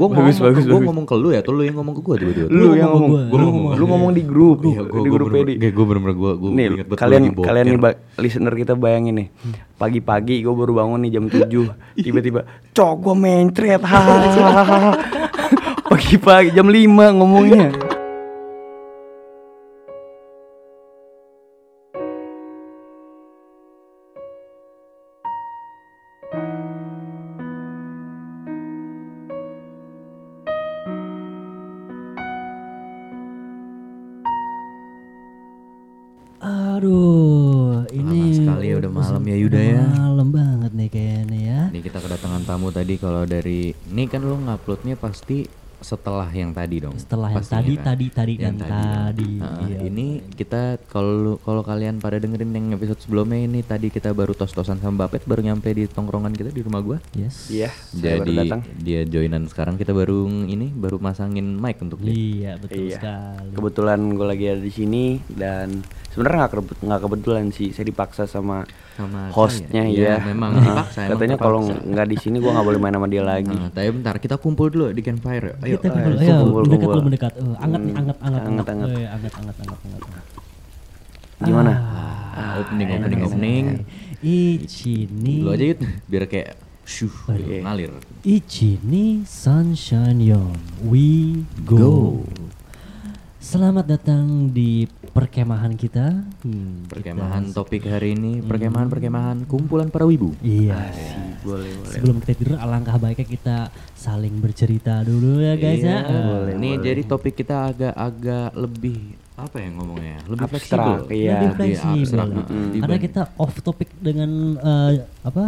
Gua Bagus, ngomong, bagus, gua bagus. ngomong ke lu ya, tuh lu yang ngomong ke gua tiba-tiba. Lu yang ngomong, gua, lu lu ngomong, lu ngomong di grup, Iya, gua, di gua grup pedi. Gue bener-bener gua, gua Nih, kalian kalian nih listener kita bayangin nih. Pagi-pagi gue baru bangun nih jam 7 Tiba-tiba Cok gue mencret hahaha. Pagi-pagi jam 5 ngomongnya ya, ya, Yuda ya. Malam banget nih kayaknya ya. Nih kita kedatangan tamu tadi kalau dari ini kan lu nguploadnya pasti setelah yang tadi dong. Setelah yang tadi, kan? tadi, tadi, Yang dan kan? tadi. Nah, Iya, ini kita kalau kalau kalian pada dengerin yang episode sebelumnya ini tadi kita baru tos-tosan sama Bapet baru nyampe di tongkrongan kita di rumah gua. Yes. Iya saya baru Jadi datang dia joinan sekarang kita baru ini baru masangin mic untuk dia. Iya, betul Iya. sekali. Kebetulan gue lagi ada di sini Dan sebenarnya nggak kebet- nggak kebetulan sih Saya dipaksa sama Sama hostnya saya. ya, Iya, memang dipaksa, Katanya kalau nggak di sini gue nggak boleh main sama dia lagi Nah, tapi bentar kita kumpul dulu di campfire. Ayo. kita kumpul, ayo, ayo, kumpul, mendekat kumpul. lu mendekat. Eh, anget nih, anget, anget, Anget, anget, anget. Eh, anget, anget, anget, anget, anget. Gimana? Ah, opening opening opening. Ichini, Lu aja Yud, biar kayak syuh gitu, Oke. ngalir. Ichini Sunshine Yon, we go. Selamat datang di perkemahan kita. Hmm, Perkemahan kita- topik hari ini perkemahan-perkemahan kumpulan para wibu. Iya. Boleh boleh Sebelum kita tidur, alangkah baiknya kita saling bercerita dulu ya guys ya. Iya, boleh, Nih boleh. jadi topik kita agak-agak lebih apa ya ngomongnya? Lebih Abstrak, fleksibel. iya. Lebih fleksibel. abstrak, Mm. mm. Karena kita off topik dengan eh, apa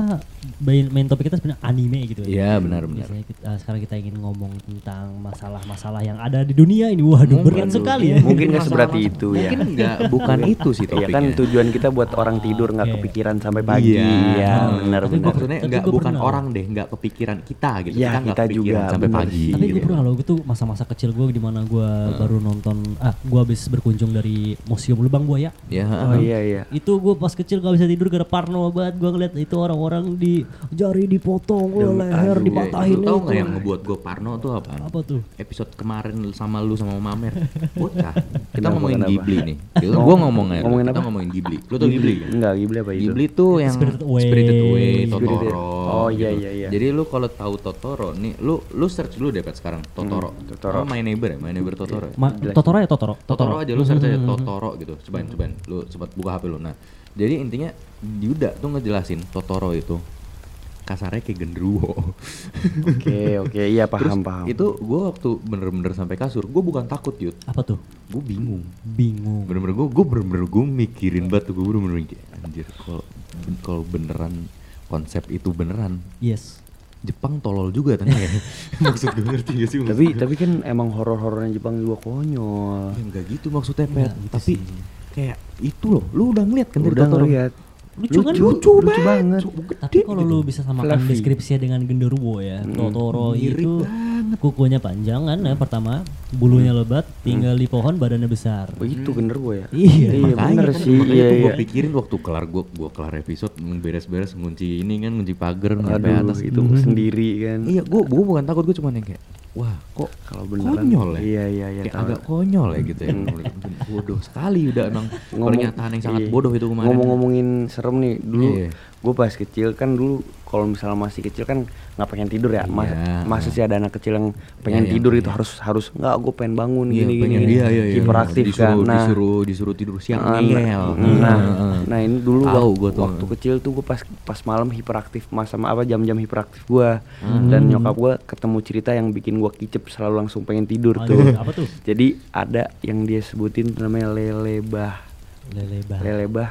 main, main topik kita sebenarnya anime gitu Iya, benar-benar. Biasanya kita, eh, sekarang kita ingin ngomong tentang masalah-masalah yang ada di dunia ini. Waduh, berat sekali ya. Mungkin nggak seberat itu ya Mungkin enggak bukan itu sih Iya topiknya. kan tujuan kita buat orang tidur nggak kepikiran sampai pagi Iya, Iya Hmm. benar Tapi benar Maksudnya gua bukan pernah. orang deh, enggak kepikiran kita gitu. Iya, kita enggak kita kepikiran juga, sampai pagi. Tapi gue gitu. pernah loh, gue tuh masa-masa kecil gue di mana gue baru nonton, ah gue habis berkunjung dari Museum Lubang Buaya. Ya, Oh iya iya Itu gue pas kecil gak bisa tidur gara parno banget gue ngeliat itu orang-orang di jari dipotong, gue Demi- leher aduh, dipatahin Lu tahu itu. nggak yang ngebuat gue parno tuh apa? Apa tuh? Episode kemarin sama lu sama Mamer. Bocah. Kita Kenapa, ngomongin kenapa? Ghibli nih. Kita gua ngomongin. Ngomongin kita apa? ngomongin Ghibli. Lu tau Ghibli kan? Enggak Ghibli apa itu Ghibli tuh yang Spirited Away. Spirited Away, Spirited- Totoro. Oh, iya, gitu. iya, iya. Jadi lu kalau tahu Totoro nih, lu lu search dulu deh Pat sekarang Totoro. Totoro. Oh, My Neighbor ya, My Neighbor Totoro. ya? Ma- Totoro ya Totoro. Totoro aja lu search aja Hmm. Totoro gitu. Cobain cobain lu sempat buka HP lu. Nah, jadi intinya Yuda tuh ngejelasin Totoro itu kasarnya kayak genderuwo. Oke oke iya paham Terus paham itu gue waktu bener-bener sampai kasur, gue bukan takut Yud, Apa tuh? gue bingung. Bingung. Bener-bener gue, gue bener-bener gue mikirin banget tuh gue bener-bener mikir, anjir kalau kalau beneran konsep itu beneran Yes. Jepang tolol juga ternyata ya. Maksud gue ngerti gak sih? Tapi gue? tapi kan emang horor-horornya Jepang juga konyol Ya, enggak gitu maksudnya Pet. Gitu Tapi sih. kayak itu loh, lu udah ngeliat kan dari Udah Totoro? ngeliat Lucu kan? Lucu, lucu banget. Tapi kalau lu bisa samakan Fluffy. deskripsinya dengan genderuwo ya, Totoro Mirip itu kukunya panjang kan ya pertama, bulunya lebat, tinggal di pohon badannya besar. Oh itu bener gue ya? Iya, Iya makanya bener kan, sih. makanya Iya tuh iya. gue pikirin waktu kelar gue gue kelar episode beres-beres ngunci ini kan ngunci pagar sampai atas. itu sendiri kan. Iya gue gue bukan takut gue cuman yang kayak wah kok Kalau beneran konyol ya Iya iya iya kayak tahu. agak konyol ya gitu ya bodoh sekali udah emang Ngomong- pernyataan yang sangat iya. bodoh itu kemarin Ngomong-ngomongin serem nih dulu Iya. Gue pas kecil kan dulu kalau misalnya masih kecil kan nggak pengen tidur ya Mas, Iya. masa sih ada anak kecil yang pengen Iya, iya, tidur itu iya. harus harus nggak gue pengen bangun Iya, gini pengen gini dia iya iya hiperaktif disuruh, kan nah disuruh disuruh tidur siang Nah, ngeyel nah, Heeh. nah ini dulu Tahu waktu, gua tuh. waktu kecil tuh gue pas pas malam hiperaktif mas sama apa jam-jam hiperaktif gue Hmm. dan nyokap gue ketemu cerita yang bikin gue kicep selalu langsung pengen tidur Oh, tuh. iya, apa tuh? Jadi ada yang dia sebutin namanya lelebah. Lelebah. Lelebah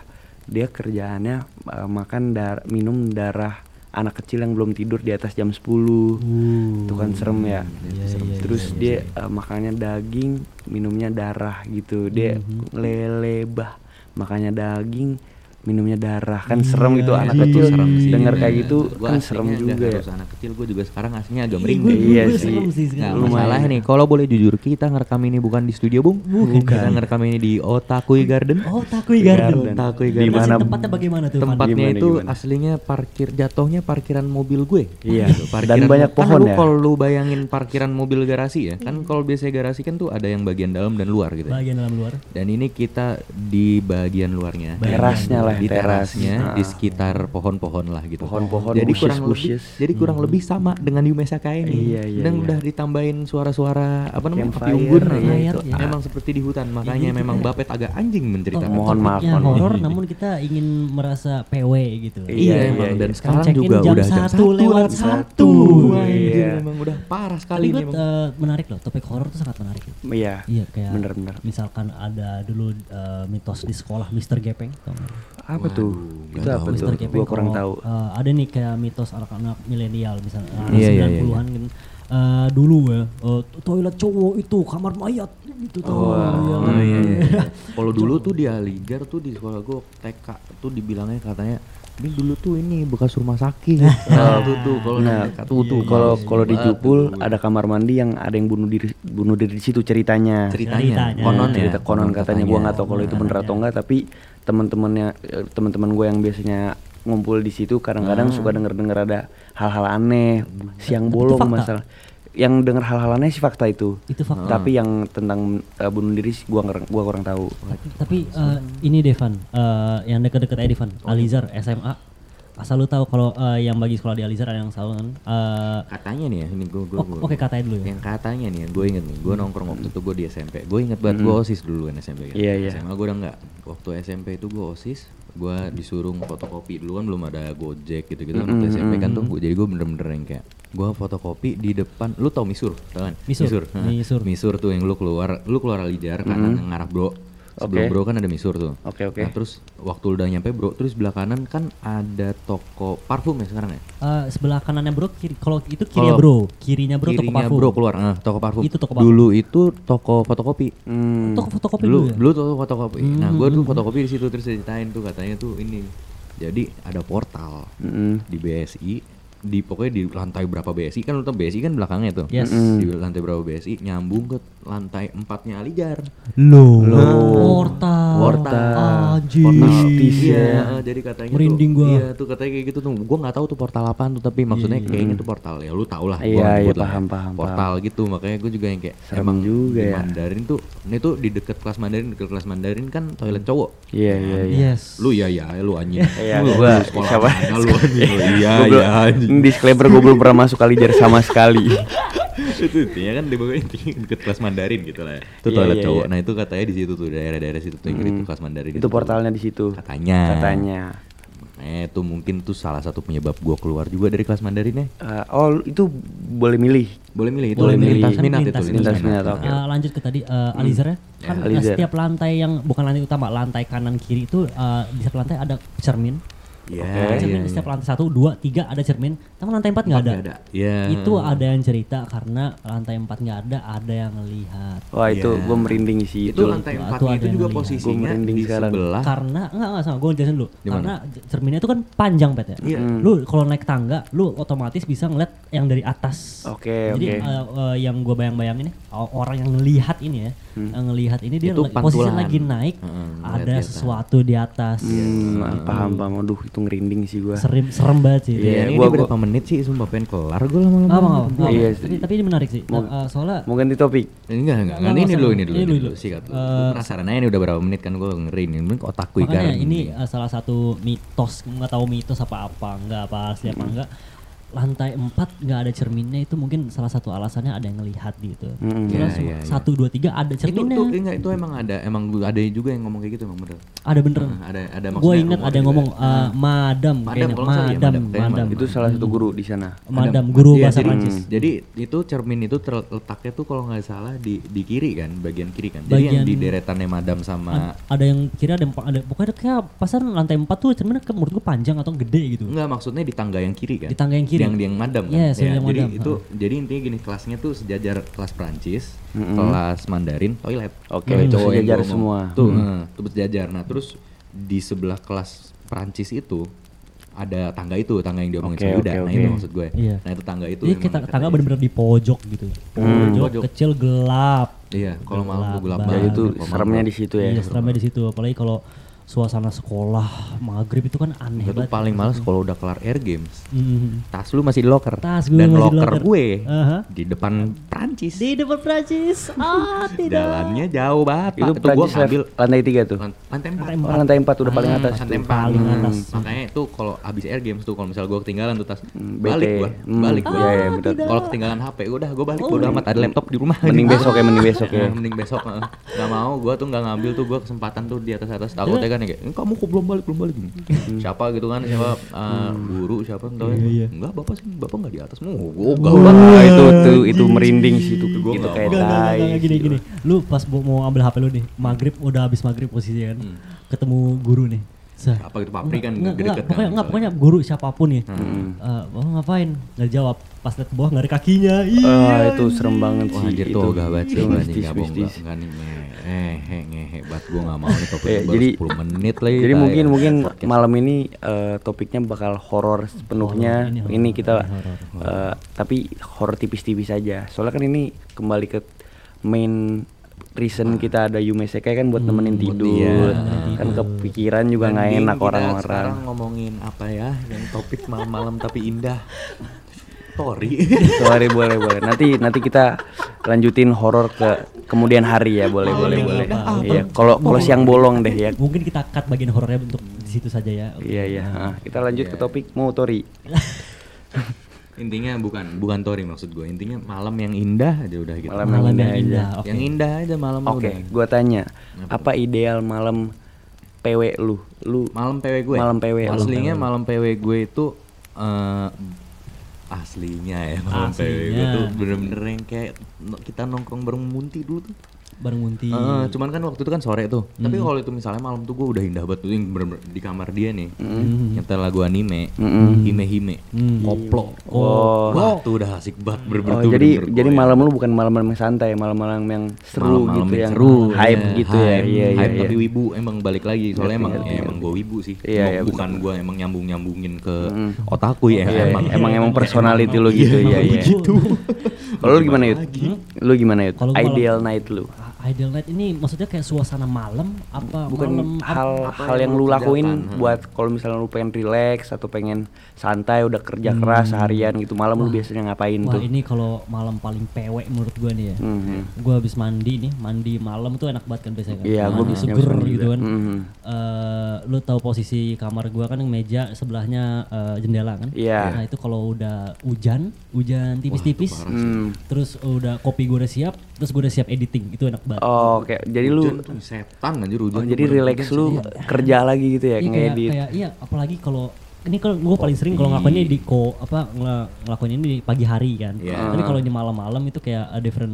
dia kerjaannya uh, makan dar minum darah anak kecil yang belum tidur di atas jam 10 Uh. itu kan serem ya. Iya, iya, terus iya, dia uh, makannya daging minumnya darah gitu. Dia Mhm. lelebah makannya daging minumnya darah kan serem gitu anak iya, kecil serem sih. denger kayak gitu gua kan serem juga ya anak kecil gue juga sekarang aslinya agak merinding Iya sih. serem sih Nah, masalahnya nih, kalau boleh jujur kita ngerekam ini bukan di studio, Bung. Bukan. Kita ngerekam ini di Otakui Garden. Oh, Takui Garden. Garden. Otakui Di Garden. tempatnya bagaimana tuh? Tempatnya Gimana, itu gimana? aslinya parkir jatuhnya parkiran mobil gue. Iya. Gitu, Dan banyak kan pohon ya? Kalau lu bayangin parkiran mobil garasi ya, kan kalau biasanya garasi kan tuh ada yang bagian dalam dan luar gitu. ya. Bagian dalam luar. Dan ini kita di bagian luarnya. Terasnya lah, di teras. terasnya Ah. di sekitar pohon-pohon lah gitu. Pohon-pohon, Jadi bushes, kurang lebih bushes. jadi kurang lebih sama dengan di Mesaka ini. Iya, iya, Dan iya. udah ditambahin suara-suara apa namanya? Api unggun. iya, Nah, itu. itu memang seperti di hutan. Makanya Jadi memang kita- Bapet agak anjing menceritakan. mohon maaf, Topiknya mohon maaf. horor namun kita ingin merasa PW gitu. Iya, Iya, emang iya, dan iya. sekarang juga jam udah jam satu lewat satu. Iya. emang udah parah sekali ini. eh, menarik loh, topik horor tuh sangat menarik. gitu. Iya. Iya kayak Bener-bener. misalkan ada dulu eh, mitos di sekolah Mr. Gepeng Apa tuh? Waduh, Itu nggak apa tahu. tuh? Gua kurang kalau, tahu. eh, ada nih kayak mitos anak-anak milenial misalnya anak Iya, iya, iya, 90-an gitu. Eh, dulu ya eh, toilet cowok itu kamar mayat gitu tau nggak? Oh, Yang- iya, iya, iya. Kalau dulu tuh di Aligar tuh di sekolah gue TK tuh dibilangnya katanya ini dulu tuh ini bekas rumah sakit. Nah, tuh tuh kalau Nah, tuh tuh kalau kalau di. Jupul ada kamar mandi yang ada yang bunuh diri bunuh diri di situ ceritanya. ceritanya, konon ya, cerita konon katanya gua nggak tahu kalau itu bener atau enggak tapi teman-temannya eh, teman-teman gue yang biasanya ngumpul di situ kadang-kadang Ah. suka denger-denger ada hal-hal aneh siang bolong masalah yang denger hal-hal aneh sih fakta itu Itu fakta. tapi yang tentang eh, bunuh diri sih gua ngereng- gua kurang tahu Tapi eh, ini Devan, eh, yang deket-deket Evan, Alizar SMA. Asal lu tahu kalau eh, yang bagi sekolah di Alizar ada yang tahu kan. eh, Katanya nih ya, ini gue gue. oh, Oke katanya dulu ya. Yang katanya nih, gue inget nih, gue nongkrong waktu itu gue di SMP. Gue inget banget gue osis dulu kan SMP kan. Iya, iya. SMA gue udah enggak. Waktu SMP itu gue osis, gue disuruh fotokopi dulu kan belum ada Gojek gitu-gitu kan. Waktu SMP kan tuh, jadi gue bener-bener yang kayak gue fotokopi di depan. Lu tau Misur, tau kan? Misur, Hah. Misur. Misur tuh yang lu keluar, lu keluar Alijar kanan ngarah Bro. Sebelum Oke. Bro kan ada Misur tuh. Oke, oke. Nah, terus waktu udah nyampe Bro, terus sebelah kanan kan ada toko parfum ya sekarang ya? Eh, sebelah kanannya bro, kiri, kalau itu kirinya Kalau bro, kirinya bro toko kirinya parfum. bro keluar ah, toko parfum Itu toko parfum. dulu itu toko fotokopi Hmm. Toko fotokopi dulu dulu ya. dulu toko fotokopi nah Hmm, gue tuh hmm, fotokopi di situ terus ceritain tuh katanya tuh ini jadi ada portal Mm-mm. di BSI di pokoknya di lantai berapa BSI kan lu tau BSI kan belakangnya tuh Yes. di lantai berapa BSI nyambung ke lantai empatnya Aligar Loh. Loh. Portal. Portal. Anjir. Mistis iya ya. eh, jadi katanya Merinding tuh gua. iya tuh katanya kayak gitu tuh gue nggak tahu tuh portal apaan tuh tapi maksudnya Iya. kayaknya tuh portal ya lu tau lah gua Iya, iya, lah ya. paham, paham, portal gitu makanya gue juga yang kayak Serem emang juga di ya. Mandarin tuh ini tuh di deket kelas Mandarin deket kelas Mandarin kan toilet cowok iya iya iya Yes. lu ya ya lu anjing Iya, lu gua siapa? mana lu anjing lu iya Gua iya disclaimer gue belum pernah masuk Alijar sama sekali itu intinya kan di bawah intinya deket kelas Mandarin gitu lah ya itu Iya, toilet iya, cowok iya. nah itu katanya di situ tuh daerah-daerah situ tuh yang Hmm. itu kelas Mandarin itu portalnya di situ katanya katanya eh itu mungkin tuh salah satu penyebab gua keluar juga dari kelas Mandarinnya Eh, oh itu boleh milih boleh milih itu Boleh milih. lintas minat itu Lintas lintas minat. Eh, lanjut ke tadi eh, Alizar ya. Kan Ya, Alizar. setiap lantai yang bukan lantai utama, lantai kanan kiri itu eh, di setiap lantai ada cermin. Iya, Oke. cermin iya, setiap lantai satu, dua, tiga ada cermin. Tapi lantai empat nggak ada. Nggak ada. Iya. Itu ada yang cerita karena lantai empat nggak ada, ada yang ngelihat. wah itu Iya. gue merinding sih itu itu, lantai Itu ada itu yang juga posisinya Gua merinding di sekarang. sebelah Karena enggak enggak sama, gue jelasin dulu. Karena cerminnya itu kan panjang pet ya. Iya. Hmm. Lu kalau naik tangga, lu otomatis bisa ngeliat yang dari atas. Oke, Jadi oke. eh, eh, yang gue bayang-bayang ini orang yang ngelihat ini ya, yang ngelihat ini dia Itu lagi- posisi pantulan. lagi naik, ngeliat ada sesuatu di atas. Hmm, paham paham aduh itu ngerinding sih gue Serem serem banget sih. Iya, Iya, ini gua- berapa menit sih sumpah pengen kelar gue lama-lama. Apa apa. Iya tapi, tapi ini menarik sih. Mau- Nah, eh, soalnya mau ganti topik Enggak, enggak, enggak. Nggak, Ini dulu, ini dulu, Ini ini dulu. dulu. Sikat dulu. Eh, Gua penasaran aja ini udah berapa menit kan gue ngeri ini. Mungkin otakku makanya ikan. ini eh, salah satu mitos nggak tahu mitos apa apa nggak apa asli apa enggak lantai 4 nggak ada cerminnya itu mungkin salah satu alasannya ada yang ngelihat gitu. Terus Iya, iya, iya. satu dua tiga ada itu cerminnya. tuh enggak itu emang ada emang ada juga yang ngomong kayak gitu emang bener. ada bener. Nah, ada ada Gue maksudnya inget ada yang ngomong ya. eh, madam, Madam, kayaknya nggak salah ya, madam, madam, madam, madam. itu salah satu guru di sana madam, Ada- guru iya, bahasa jadi, Prancis. Jadi itu cermin itu terletaknya tuh kalau nggak salah di di kiri kan, bagian kiri kan. Jadi yang Bagian- di deretannya madam sama Ad- ada yang kira ada, yang ada pokoknya kayak pasar lantai 4 tuh cerminnya menurut gue panjang atau gede gitu. Enggak maksudnya di tangga yang kiri kan? Di tangga yang kiri. Yang yang madam kan? Yes, Ya, jadi madam, itu jadi intinya gini kelasnya tuh sejajar kelas Prancis, Mm-mm. kelas Mandarin, toilet. Oke, Toilet itu cowok yang sejajar ngomong. semua. Tuh, Hmm. eh, tuh sejajar. Nah, terus di sebelah kelas Prancis itu ada tangga itu tangga yang diomongin Oke, sama Yuda oke, nah oke. itu maksud gue Iya. nah itu tangga itu Ini emang kita tangga aja. bener-bener di pojok gitu. Pojok, Pojok. kecil gelap. iya kalau malam tuh gelap Jadi banget itu seremnya di situ ya. Iya, seramnya di situ. Apalagi kalau suasana sekolah maghrib itu kan aneh Gue tuh banget. paling males kalau udah kelar air games Mhm. tas lu masih di locker Tas gue dan masih locker locker. gue Aha. di depan Prancis Di depan Prancis. Ah, tidak. jalannya jauh banget Itu gue Prancis ngambil level- lantai tiga tuh. lan- lantai empat Lantai Oh, empat. lantai 4 udah paling Hmm, atas lantai tuh. empat Paling Hmm, atas. makanya itu kalau abis air games tuh kalau misal gue ketinggalan tuh tas Hmm, balik gue Hmm, balik gue iya, iya, bener. kalau ketinggalan HP gue udah gue balik Oh, bodo amat ada laptop di rumah Mending besok ya, mending besok ya. Mending besok heeh. nggak mau gue tuh nggak ngambil tuh gue kesempatan tuh di atas atas takutnya kan ya kayak "Eh, kamu kok belum balik belum balik gini siapa gitu kan siapa uh, guru siapa entah ya Iya, iya. enggak bapak sih bapak nggak di atas mau gue gak Wah, itu tuh itu merinding sih itu. Gua Itu kayak. Enggak, enggak, tai. enggak, gini, gini. Lu pas mau- mau ambil HP lu nih, maghrib udah habis maghrib posisinya kan, Hmm. ketemu guru nih. Sa, Apa gitu, Papri kan enggak, enggak, deket kan pokoknya, enggak, soalnya. pokoknya guru siapa pun nih. Hmm. Eh, oh, ngapain? Nggak jawab. Pas liat ke bawah nggak ada kakinya. Iya. Ah, itu serem banget Wah sih. anjir itu. Itu gua nih mistis, nggak bohong mistis. nggak nggak nih ngehe ngehe banget gue nggak mau nih topik Eh, baru jadi- 10 menit lagi Jadi mungkin mungkin Podcast. malam ini eh, topiknya bakal horor sepenuhnya. Horor, ini ini, horor, kita ini horor. eh, tapi horor tipis-tipis aja. Soalnya kan ini kembali ke main reason kita ada Yume Sekai kan buat nemenin tidur. iya. Kan kepikiran juga nggak enak orang-orang. sekarang ngomongin apa ya yang topik malam-malam tapi indah Tori Sorry boleh boleh. Nanti nanti kita lanjutin horor ke kemudian hari ya boleh boleh boleh. Iya. Kalau kalau siang bolong deh ya. Mungkin kita cut bagian horornya untuk di situ saja ya. Iya iya. Nah, kita lanjut ke Iya. topik mau Tori. intinya bukan bukan Tori maksud gue intinya malam yang indah aja udah gitu Malam Malam yang yang indah indah. aja. Oke. yang indah aja malam Oke, udah gua tanya, Apa apa ideal malam PW lu? Lu malam PW gue Malam PW, malam aslinya PW. malam PW gue itu eh aslinya ya Aslinya. tuh bener-bener yang kayak no- kita nongkrong bareng Munti dulu tuh Bareng Munti. Eh, cuman kan waktu itu kan sore tuh. Tapi kalau itu misalnya malam tuh gue udah indah banget tuh yang bener-bener di kamar dia nih. Nyetel lagu anime. Mm-mm. Hime Hime. Hmm. Koplo. Oh. Wah, tuh udah asik banget bener-bener Oh, tuh jadi bener-bener jadi goyang. malam lu bukan malam-malam yang santai, malam-malam yang seru Malam-malam gitu yang yang seru, hype iya, gitu ya. hype, Iya iya hype iya. tapi wibu emang balik lagi soalnya emang ngerti, ya, emang gue wibu sih. Iya, Cuma iya, bukan gue emang nyambung nyambungin ke Mm. otakku ya Iya, emang emang emang personality lu gitu ya iya. Kalau lu gimana Yud? Lu gimana Yud? Malam- Ideal night lu? Ideal night ini maksudnya kayak suasana malam apa Bukan malam hal apa hal yang yang lu lakuin hmm. buat kalau misalnya lu pengen relax atau pengen santai udah kerja keras seharian gitu malam lu biasanya ngapain Wah tuh? ini kalau malam paling pewek menurut gua nih ya. Mhm. Gua habis mandi nih, mandi malam tuh enak banget kan biasanya kan. Iya, gua Mandi biasanya seger gitu juga. kan. Mhm. Eh, lu tahu posisi kamar gua kan yang meja sebelahnya eh, jendela kan. Iya. Nah itu kalau udah hujan, hujan tipis-tipis, Hmm. terus udah kopi gua udah siap, terus gua udah siap editing, itu enak banget. Oh, oke. Jadi lu tuh setan anjir hujan. oh, jadi relax lu kerja lagi gitu ya, Iya kayak, ngedit. kayak iya apalagi kalau ini kan gue paling sering kalau ngelakuinnya di ko apa ngela- ngelakuin ini di pagi hari kan. Iya. Tapi kalau ini malam-malam itu kayak a different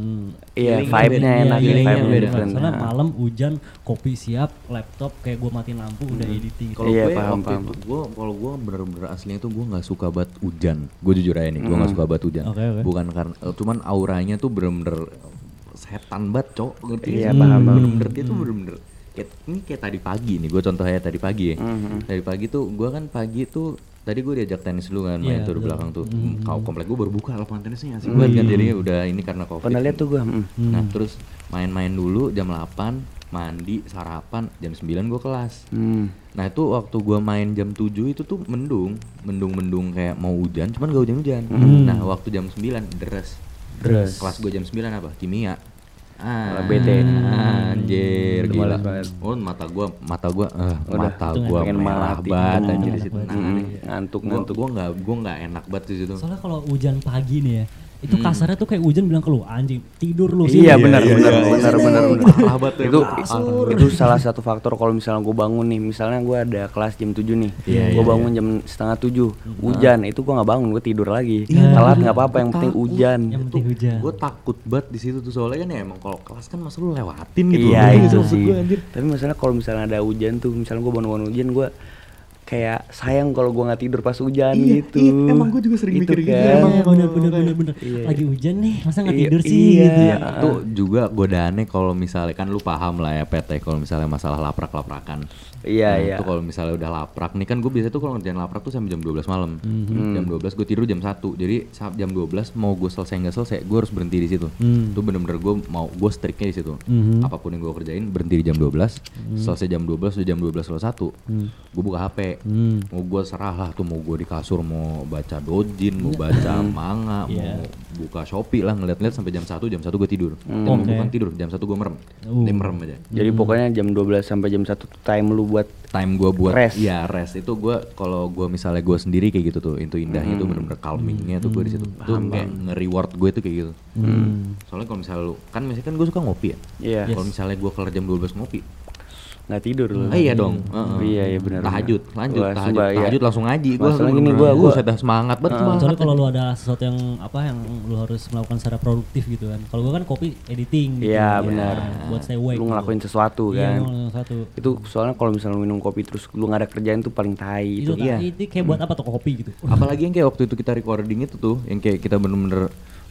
Iya, Feeling vibe-nya beda. enak, Iya, vibe-nya different. Soalnya Nah. malam hujan, kopi siap, laptop kayak gue matiin lampu udah editing. Kalau Iya, gue paham, waktu paham. itu gue kalau gue bener-bener aslinya tuh gue nggak suka banget hujan. Gue jujur aja nih, gue nggak suka banget hujan. Oke, oke. Bukan karena cuman auranya tuh bener-bener setan banget, cok. Ngerti Iya, sih? paham, paham. Bener-bener dia tuh bener-bener kayak, ini kayak tadi pagi nih, gue contohnya tadi pagi ya. Mhm. Tadi pagi tuh gue kan pagi tuh tadi gue diajak tenis dulu kan main Iya, tuh di betul. belakang tuh. Mhm. Kau komplek gue baru buka lapangan tenisnya asik banget kan jadinya udah ini karena covid. Pernah lihat tuh gua. mm. Nah terus main-main dulu jam 8 mandi sarapan jam 9 gue kelas. Hmm. Nah itu waktu gua main jam 7 itu tuh mendung, mendung-mendung kayak mau hujan, cuman gak hujan-hujan. Nah waktu jam 9 deres. Deres. Kelas gua jam 9 apa? Kimia. Ah, bete. Anjir, gila. Oh mata gua, mata gua, eh, Udah, mata gua pengen merah banget anjir di situ. ngantuk, ngantuk. gua nggak, gua nggak enak banget di situ. Soalnya kalau hujan pagi nih ya, itu kasarnya tuh kayak hujan bilang ke lu anjing tidur lu sih. Iya benar iya, benar iya, benar iya. benar benar. Banget tuh, Itu itu salah satu faktor kalau misalnya gue bangun nih, misalnya gue ada kelas jam 7 nih, Iya, gue iya, bangun jam setengah tujuh, hujan, itu gue nggak bangun, gue tidur lagi. Iya. Telat nggak apa-apa, yang penting hujan. Yang penting hujan. Gue takut banget di situ tuh soalnya kan ya emang kalau kelas kan masa lu lewatin gitu. Iya itu sih. gua, anjir? Tapi masalah kalau misalnya ada hujan tuh, misalnya gue bangun-bangun hujan, gue kayak sayang kalau gua nggak tidur pas hujan Iya, gitu. iya, emang gua juga sering Itu mikir gitu, kan. emang. Iya bener bener bener bener. Iya. Lagi hujan nih, masa nggak Iya, tidur sih iya. gitu ya. Itu juga godaannya kalau misalnya kan lu paham lah ya ya kalau misalnya masalah laprak-laprakan. Iya, Nah, iya. Itu kalau misalnya udah laprak nih kan gue biasa tuh kalau ngerjain laprak tuh sampai jam 12 malam. Mhm. Jam 12 gue tidur jam 1. Jadi saat jam 12 mau gue selesai nggak selesai, gue harus berhenti di situ. Hmm. Itu bener-bener gue mau gue striknya di situ. Mhm. Apa pun yang gue kerjain berhenti di jam 12. Selesai jam 12 udah jam 12 lewat 1. Gue buka HP. Hmm. Mau gue serah lah tuh mau gue di kasur mau baca dojin, mau baca manga, Iya. mau buka Shopee lah ngeliat-ngeliat sampai jam 1, jam 1 gue tidur. Hmm. Jam Oke. bukan tidur, jam 1 gue merem. Uh. Dia merem aja. Jadi pokoknya jam 12 sampai jam 1 tuh time lu buat Time gue buat Rest. Iya rest. Itu gue kalau gue misalnya gue sendiri kayak gitu tuh itu indahnya Hmm. tuh bener-bener calmingnya tuh gue di situ. Tuh kayak nge-reward gue tuh kayak gitu. Soalnya kalau misalnya lu kan misalnya kan gue suka ngopi ya. Iya. kalau misalnya gue kelar jam 12 ngopi nggak tidur lu. ah, iya dong Heeh. Iya, iya benar. tahajud lanjut Wah, tahajud sumpah, iya. tahajud langsung ngaji gue Masalah gini, gua- gua- sudah semangat banget semangat Soalnya kalau lu ada sesuatu yang apa yang lu harus melakukan secara produktif gitu kan. Kalau gua kan kopi editing gitu. Iya, Ya, benar. Buat stay awake. Lu gitu. ngelakuin sesuatu Iya, kan. ngelakuin sesuatu. Itu soalnya kalau misalnya lu minum kopi terus lu nggak ada kerjaan tuh paling tai Itu, itu. iya. itu kayak buat apa tuh kopi gitu. apalagi yang kayak waktu itu kita recording itu tuh yang kayak kita bener-bener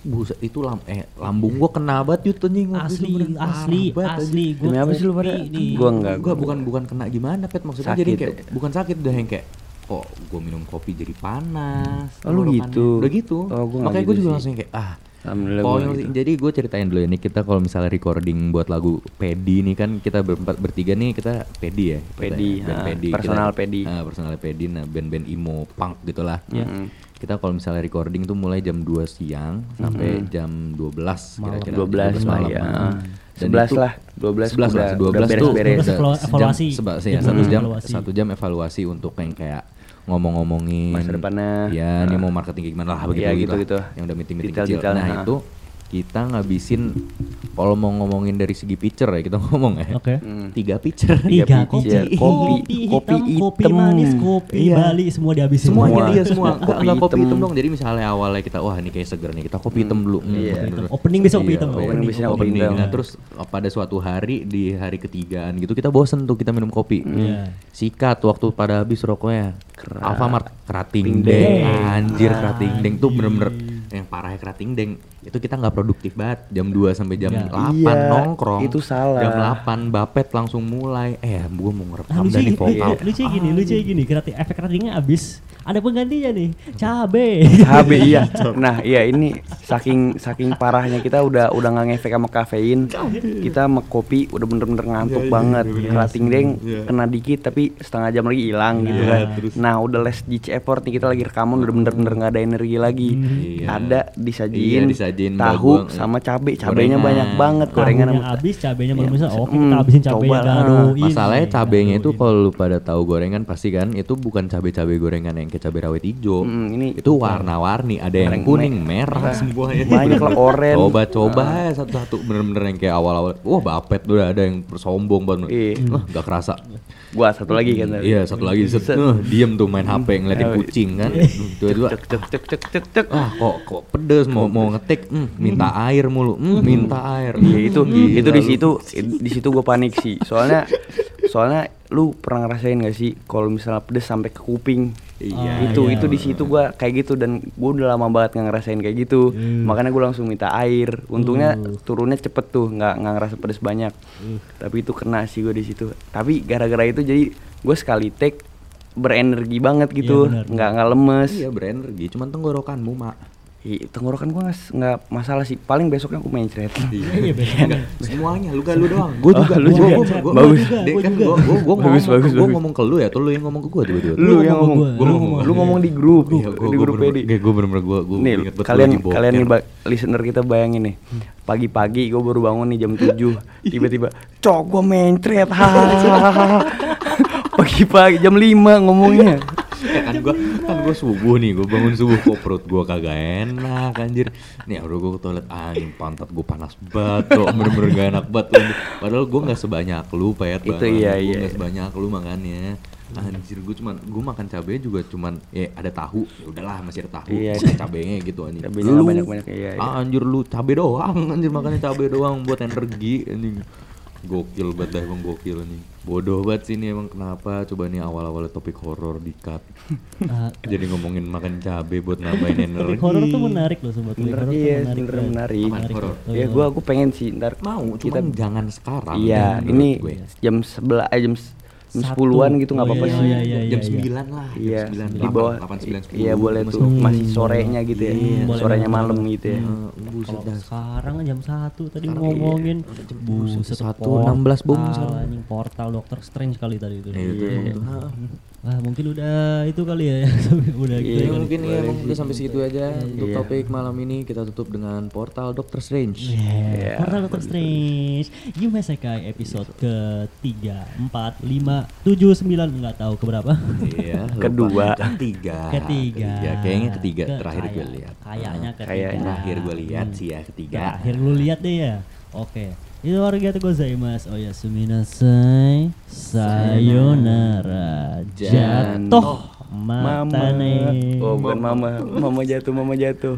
buset itu lam eh lambung gua kena banget yut anjing waktu itu Asli, asli, banget, asli. Gua Demi apa sih lu pada? nih. Gua enggak. Gua bukan bukan kena gimana pet maksudnya Sakit jadi kayak ya? bukan sakit udah yang kayak kok gue minum kopi jadi panas Oh, lu gitu? udah gitu Oh, gua makanya gitu gue juga sih. langsung kayak ah Alhamdulillah gua gitu. jadi gue ceritain dulu ini kita kalau misalnya recording buat lagu Pedi nih kan kita berempat bertiga nih kita Pedi ya kita Pedi, ya, band ah, Pedi personal kita, Pedi. ah, personal Pedi nah band-band emo punk gitulah Iya. Mm-mm. Kita kalau misalnya recording tuh mulai jam 2 siang sampai jam 12 Malam. kira-kira 12 lah malam. ya. Dan 11 itu- lah, 12 11 lah, udah- 12 udah tuh udah evaluasi. seba- Iya, ya, satu jam evaluasi. satu jam evaluasi untuk yang kayak ngomong-ngomongin Masa depannya. ya ini mau marketing gimana lah begitu Iya, gitu, gitu-gitu. yang udah meeting meeting Detail- kecil detailnya, nah ha. itu kita ngabisin kalau mau ngomongin dari segi pitcher ya kita ngomong ya Oke. Hmm. tiga pitcher Tiga kopi, kopi, iya. kopi, Kopi- kopi, kopi hitam, kopi hitam. manis, kopi Iya. Bali semua dihabisin. semuanya Semua. dia semua Kopi enggak kopi hitam. hitam dong jadi misalnya awalnya kita wah ini kayak seger nih kita kopi hitam dulu Hmm, Iya. bener-bener. Opening besok kopi Iya, hitam. opening besok kopi hitam. Nah, terus pada suatu hari di hari ketigaan gitu kita bosen tuh kita minum kopi. Iya. Sikat waktu pada habis rokoknya. Alfamart kerating Deng. Anjir kerating deng tuh bener-bener yang parahnya kerating deng. Itu kita nggak produktif banget. Jam 2 sampai jam Iya. 8 Iya, nongkrong. itu salah. Jam 8 Bapet langsung mulai. Eh, gua mau Nah, ngerekam lucu dan nih gini, vokal. lucu gini, lucu gini, kreatif efek kreatifnya abis. Ada penggantinya nih, cabe. HB iya. Nah, iya ini saking saking parahnya kita udah udah nggak ngefek sama kafein. Kita sama kopi udah bener-bener ngantuk banget. Kerating deng kena dikit tapi setengah jam lagi hilang gitu kan. Nah, udah less ditch effort nih kita lagi rekaman udah bener-bener nggak ada energi lagi. Iya. Ada disajin, Iya, disajin tahu bawang, sama cabe. Cabenya gorengan. banyak banget gorengan Tahunya sama habis, cabenya belum Iya. bisa. Oke, Hmm, kita habisin cabenya ini. Masalahnya cabenya itu kalau lu pada tahu gorengan pasti kan itu bukan cabe-cabe gorengan yang kayak cabe rawit hijau. Mm, ini itu warna-warni, ada yang kuning, me- merah semuanya. banyak lah oren. Coba-coba ya satu-satu bener-bener yang kayak awal-awal. Wah, bapet udah ada yang sombong banget. Iya. Wah, gak kerasa. Gua satu lagi kan. Iya, satu lagi set, uh, diem tuh main HP ngeliatin kucing kan. Dua-dua. Cek cek cek cek cek cek. Ah, kok kok pedes mau mau ngetik, hmm, minta air mulu, hmm, minta air. Iya itu Gila itu di situ di situ gue panik sih. Soalnya soalnya lu pernah ngerasain gak sih kalau misalnya pedes sampai ke kuping? Iya, itu iya. itu di situ gua kayak gitu dan gue udah lama banget nggak ngerasain kayak gitu. Makanya gue langsung minta air. Untungnya turunnya cepet tuh, nggak nggak ngerasa pedes banyak. Tapi itu kena sih gue di situ. Tapi gara-gara itu jadi gue sekali take berenergi banget gitu, Iya, nggak nggak lemes. Iya, berenergi, cuman tenggorokanmu, Mak. Ih, tenggorokan gue nggak masalah sih. Paling besoknya aku main cerita. Iya, besoknya. Semuanya lu gak lu doang. Gue Oh, juga lu juga. Bagus. Dek Gua kan juga. gua gua gua Bagus, ngomong, bagus, gua bagus. ngomong ke lu ya, tuh lu yang ngomong ke gua tiba-tiba. Lu yang ngomong, gua, lu, gua ngomong, ngomong. lu ngomong di grup, Iya, gua di gua grup kayak gua bener-bener gua gua Nih, kalian kalian nih listener kita bayangin nih. Pagi-pagi gue baru bangun nih jam 7 Tiba-tiba Cok gue mencret hahaha. Pagi-pagi jam 5 ngomongnya Ya kan gua kan gua subuh nih, gua bangun subuh kok perut gua kagak enak anjir. Nih udah gua ke toilet anjing pantat gua panas banget kok bener-bener gak enak banget. Padahal gua nggak sebanyak lu, Pet. Itu Bang. iya, iya. nggak sebanyak lu makannya. Anjir gua cuman gua makan cabai juga cuman ya ada tahu. Ya udahlah masih ada tahu. Iya. Cabenya gitu anjing. Cabenya nggak banyak-banyak, iya, iya. Anjir lu cabai doang, anjir makannya cabai doang buat energi anjing. Gokil banget dah emang gokil nih. Bodoh banget sih ini emang kenapa coba nih awal-awal topik horor di cut. Jadi ngomongin makan cabe buat nambahin topik energi. horor tuh menarik loh sobat. Topik Bener iya, menarik, bener menarik. Horor? Topik Ya gua aku pengen sih ntar Mau, kita cuman jangan sekarang. Iya, ini gue. jam sebelah eh, jam jam Satu. sepuluhan gitu nggak Oh, apa-apa iya, sih. iya, iya, jam iya. 9 lah. Iya, jam 9, di bawah 8, 9, 10. Iya boleh tuh, Hmm, masih sorenya gitu ya. Boleh, sorenya boleh, malam gitu ya. Buset dah. sekarang jam 1 tadi Sekarang ngomongin iya. Buset satu, portal, 16 bom sekarang. anjing portal Doctor Strange kali tadi itu. Iya, Iya. Wah, mungkin udah itu kali ya. udah gitu. Iya, Ya, mungkin ya udah sampai segitu aja untuk Iya. topik malam ini kita tutup dengan portal Doctor Strange. Yeah. Portal Doctor Strange Yume Sekai episode ke 3, 4, 5, 7, 9 Nggak tahu keberapa Iya. Kedua. ketiga. Ketiga Kayaknya ketiga Ke- terakhir gue kayak- lihat. Kayaknya ketiga Kayaknya. Terakhir gue lihat sih ya ketiga. Terakhir lu lihat deh ya Oke Itu arigatou gozaimasu Oh ya suminasai Sayonara Jatuh. Jatuh Mama. Nih Oh, bukan mama. Mama jatuh, mama jatuh.